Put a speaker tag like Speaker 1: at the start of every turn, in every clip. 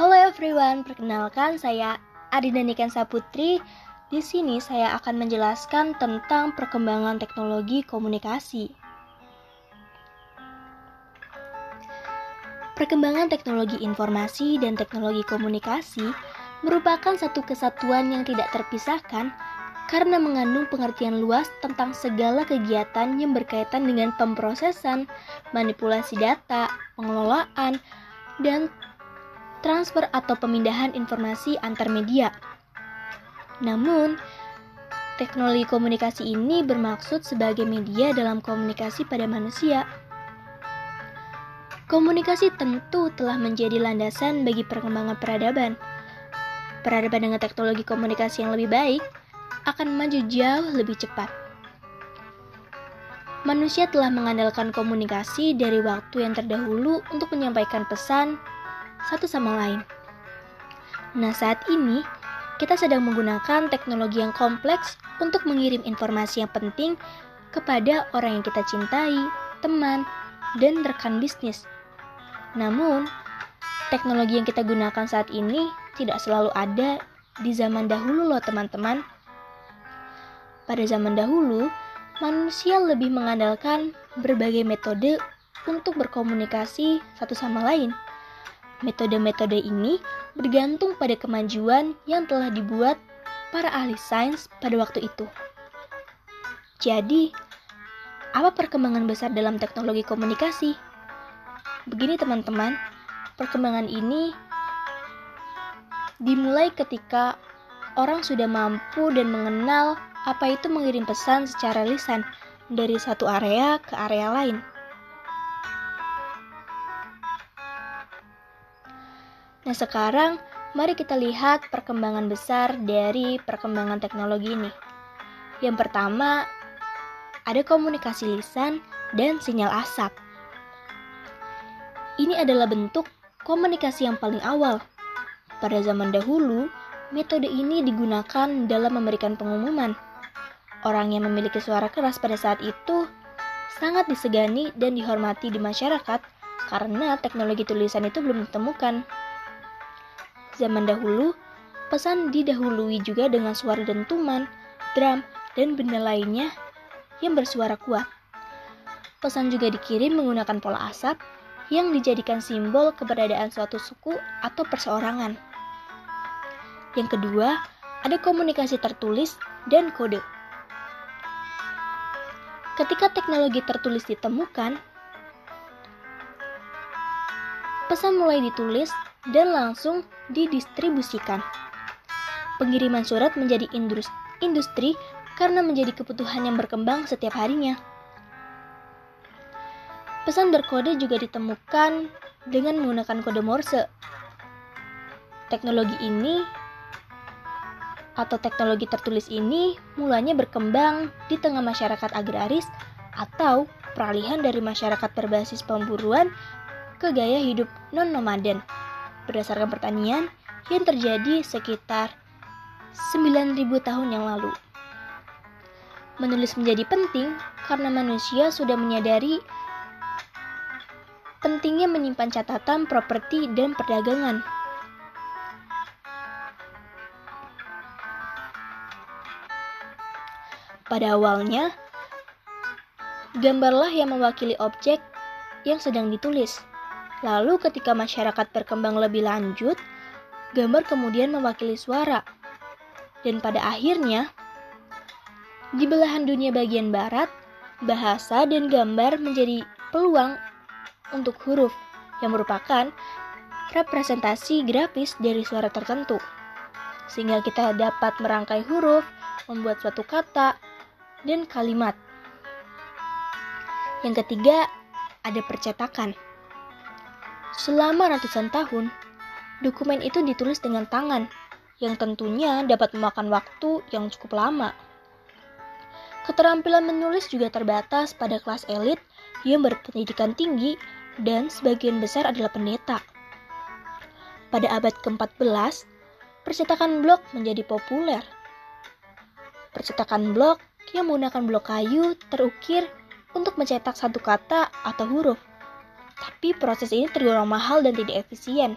Speaker 1: Halo everyone, perkenalkan saya Adina Nikensa Putri. Di sini saya akan menjelaskan tentang perkembangan teknologi komunikasi. Perkembangan teknologi informasi dan teknologi komunikasi merupakan satu kesatuan yang tidak terpisahkan karena mengandung pengertian luas tentang segala kegiatan yang berkaitan dengan pemrosesan, manipulasi data, pengelolaan, dan transfer atau pemindahan informasi antar media. Namun, teknologi komunikasi ini bermaksud sebagai media dalam komunikasi pada manusia. Komunikasi tentu telah menjadi landasan bagi perkembangan peradaban. Peradaban dengan teknologi komunikasi yang lebih baik akan maju jauh lebih cepat. Manusia telah mengandalkan komunikasi dari waktu yang terdahulu untuk menyampaikan pesan satu sama lain. Nah, saat ini kita sedang menggunakan teknologi yang kompleks untuk mengirim informasi yang penting kepada orang yang kita cintai, teman, dan rekan bisnis. Namun, teknologi yang kita gunakan saat ini tidak selalu ada di zaman dahulu loh teman-teman. Pada zaman dahulu, manusia lebih mengandalkan berbagai metode untuk berkomunikasi satu sama lain. Metode-metode ini bergantung pada kemajuan yang telah dibuat para ahli sains pada waktu itu. Jadi, apa perkembangan besar dalam teknologi komunikasi? Begini teman-teman, perkembangan ini dimulai ketika orang sudah mampu dan mengenal apa itu mengirim pesan secara lisan dari satu area ke area lain. Nah, sekarang mari kita lihat perkembangan besar dari perkembangan teknologi ini. Yang pertama, ada komunikasi lisan dan sinyal asap. Ini adalah bentuk komunikasi yang paling awal. Pada zaman dahulu, metode ini digunakan dalam memberikan pengumuman Orang yang memiliki suara keras pada saat itu sangat disegani dan dihormati di masyarakat karena teknologi tulisan itu belum ditemukan. Zaman dahulu, pesan didahului juga dengan suara dentuman, drum, dan benda lainnya yang bersuara kuat. Pesan juga dikirim menggunakan pola asap yang dijadikan simbol keberadaan suatu suku atau perseorangan. Yang kedua, ada komunikasi tertulis dan kode. Ketika teknologi tertulis ditemukan, pesan mulai ditulis dan langsung didistribusikan. Pengiriman surat menjadi industri karena menjadi kebutuhan yang berkembang setiap harinya. Pesan berkode juga ditemukan dengan menggunakan kode Morse. Teknologi ini atau teknologi tertulis ini mulanya berkembang di tengah masyarakat agraris atau peralihan dari masyarakat berbasis pemburuan ke gaya hidup non-nomaden berdasarkan pertanian yang terjadi sekitar 9000 tahun yang lalu. Menulis menjadi penting karena manusia sudah menyadari pentingnya menyimpan catatan properti dan perdagangan Pada awalnya, gambarlah yang mewakili objek yang sedang ditulis. Lalu ketika masyarakat berkembang lebih lanjut, gambar kemudian mewakili suara. Dan pada akhirnya, di belahan dunia bagian barat, bahasa dan gambar menjadi peluang untuk huruf yang merupakan representasi grafis dari suara tertentu. Sehingga kita dapat merangkai huruf, membuat suatu kata, dan kalimat. Yang ketiga, ada percetakan. Selama ratusan tahun, dokumen itu ditulis dengan tangan, yang tentunya dapat memakan waktu yang cukup lama. Keterampilan menulis juga terbatas pada kelas elit yang berpendidikan tinggi dan sebagian besar adalah pendeta. Pada abad ke-14, percetakan blok menjadi populer. Percetakan blok yang menggunakan blok kayu terukir untuk mencetak satu kata atau huruf. Tapi proses ini tergolong mahal dan tidak efisien.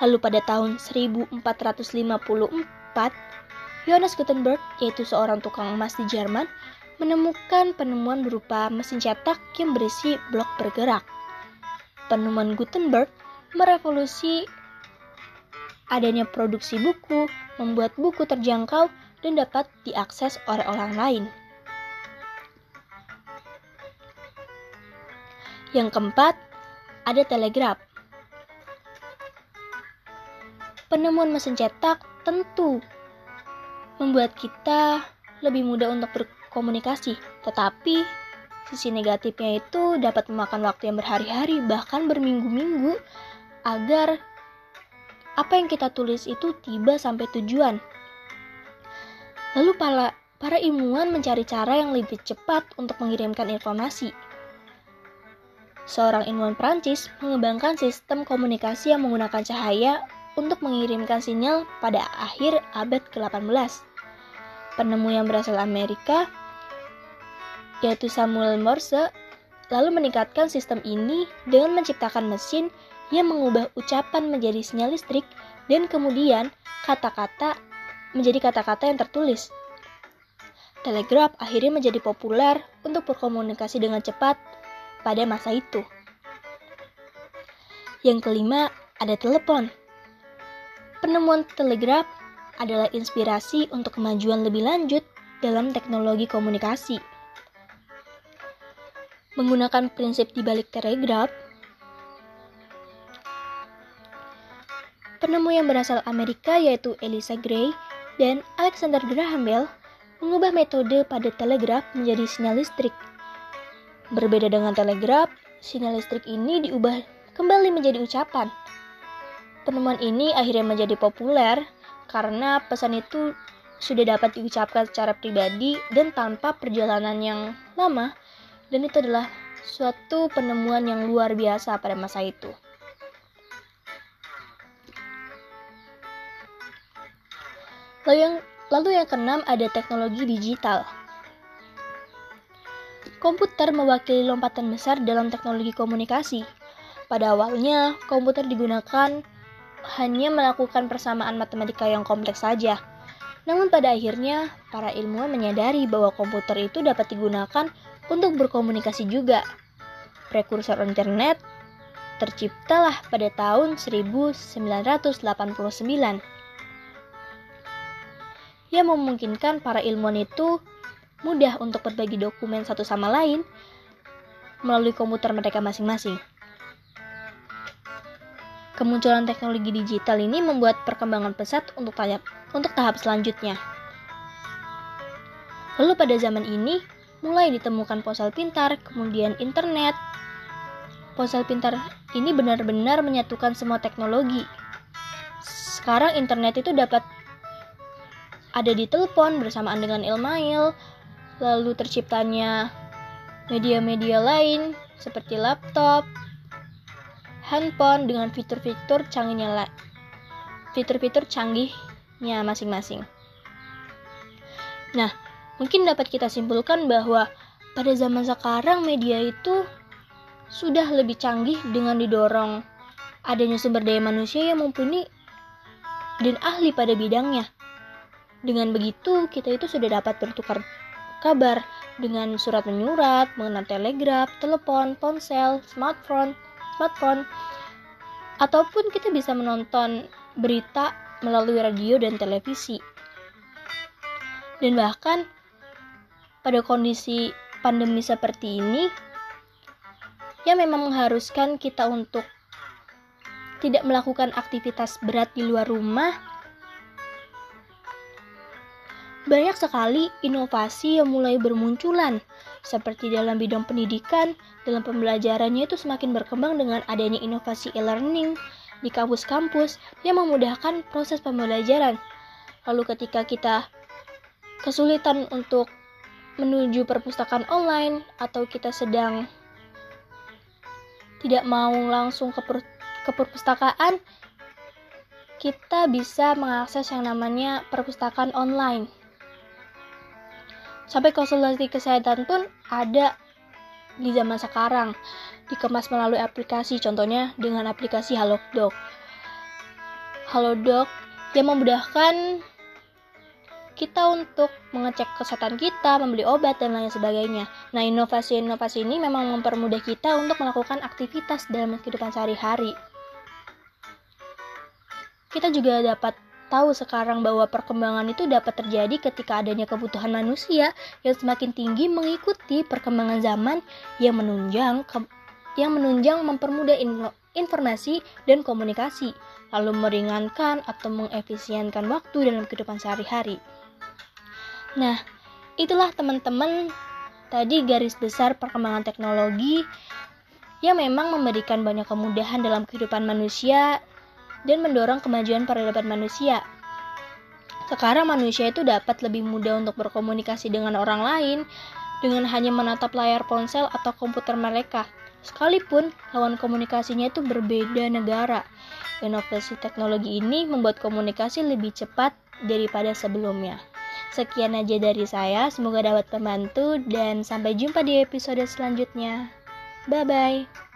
Speaker 1: Lalu pada tahun 1454, Johannes Gutenberg, yaitu seorang tukang emas di Jerman, menemukan penemuan berupa mesin cetak yang berisi blok bergerak. Penemuan Gutenberg merevolusi adanya produksi buku, membuat buku terjangkau dan dapat diakses oleh orang lain. Yang keempat, ada telegraf. Penemuan mesin cetak tentu membuat kita lebih mudah untuk berkomunikasi, tetapi sisi negatifnya itu dapat memakan waktu yang berhari-hari, bahkan berminggu-minggu, agar apa yang kita tulis itu tiba sampai tujuan. Lalu para, para ilmuwan mencari cara yang lebih cepat untuk mengirimkan informasi seorang ilmuwan Prancis mengembangkan sistem komunikasi yang menggunakan cahaya untuk mengirimkan sinyal pada akhir abad ke-18. Penemu yang berasal Amerika, yaitu Samuel Morse, lalu meningkatkan sistem ini dengan menciptakan mesin yang mengubah ucapan menjadi sinyal listrik dan kemudian kata-kata menjadi kata-kata yang tertulis. Telegraf akhirnya menjadi populer untuk berkomunikasi dengan cepat pada masa itu. Yang kelima, ada telepon. Penemuan telegraf adalah inspirasi untuk kemajuan lebih lanjut dalam teknologi komunikasi. Menggunakan prinsip di balik telegraf, penemu yang berasal Amerika yaitu Elisa Gray dan Alexander Graham Bell mengubah metode pada telegraf menjadi sinyal listrik Berbeda dengan telegraf, sinyal listrik ini diubah kembali menjadi ucapan. Penemuan ini akhirnya menjadi populer karena pesan itu sudah dapat diucapkan secara pribadi dan tanpa perjalanan yang lama dan itu adalah suatu penemuan yang luar biasa pada masa itu. Lalu yang lalu yang keenam ada teknologi digital. Komputer mewakili lompatan besar dalam teknologi komunikasi. Pada awalnya, komputer digunakan hanya melakukan persamaan matematika yang kompleks saja. Namun pada akhirnya, para ilmuwan menyadari bahwa komputer itu dapat digunakan untuk berkomunikasi juga. Prekursor internet terciptalah pada tahun 1989 yang memungkinkan para ilmuwan itu mudah untuk berbagi dokumen satu sama lain melalui komputer mereka masing-masing. Kemunculan teknologi digital ini membuat perkembangan pesat untuk tahap, untuk tahap selanjutnya. Lalu pada zaman ini, mulai ditemukan ponsel pintar, kemudian internet. Ponsel pintar ini benar-benar menyatukan semua teknologi. Sekarang internet itu dapat ada di telepon bersamaan dengan email, lalu terciptanya media-media lain seperti laptop, handphone dengan fitur-fitur canggihnya fitur-fitur canggihnya masing-masing. Nah, mungkin dapat kita simpulkan bahwa pada zaman sekarang media itu sudah lebih canggih dengan didorong adanya sumber daya manusia yang mumpuni dan ahli pada bidangnya. Dengan begitu, kita itu sudah dapat bertukar kabar dengan surat menyurat, mengenal telegraf, telepon, ponsel, smartphone, smartphone, ataupun kita bisa menonton berita melalui radio dan televisi. Dan bahkan pada kondisi pandemi seperti ini, yang memang mengharuskan kita untuk tidak melakukan aktivitas berat di luar rumah, banyak sekali inovasi yang mulai bermunculan, seperti dalam bidang pendidikan, dalam pembelajarannya itu semakin berkembang dengan adanya inovasi e-learning di kampus-kampus yang memudahkan proses pembelajaran. Lalu ketika kita kesulitan untuk menuju perpustakaan online atau kita sedang tidak mau langsung ke, per, ke perpustakaan, kita bisa mengakses yang namanya perpustakaan online. Sampai konsultasi kesehatan pun ada di zaman sekarang, dikemas melalui aplikasi, contohnya dengan aplikasi Halodoc. halodoc yang memudahkan kita untuk mengecek kesehatan kita, membeli obat, dan lain sebagainya. Nah, inovasi-inovasi ini memang mempermudah kita untuk melakukan aktivitas dalam kehidupan sehari-hari. Kita juga dapat tahu sekarang bahwa perkembangan itu dapat terjadi ketika adanya kebutuhan manusia yang semakin tinggi mengikuti perkembangan zaman yang menunjang ke, yang menunjang mempermudah informasi dan komunikasi, lalu meringankan atau mengefisienkan waktu dalam kehidupan sehari-hari. Nah, itulah teman-teman tadi garis besar perkembangan teknologi yang memang memberikan banyak kemudahan dalam kehidupan manusia dan mendorong kemajuan peradaban manusia. Sekarang manusia itu dapat lebih mudah untuk berkomunikasi dengan orang lain dengan hanya menatap layar ponsel atau komputer mereka. Sekalipun lawan komunikasinya itu berbeda negara. Inovasi teknologi ini membuat komunikasi lebih cepat daripada sebelumnya. Sekian aja dari saya, semoga dapat membantu dan sampai jumpa di episode selanjutnya. Bye bye.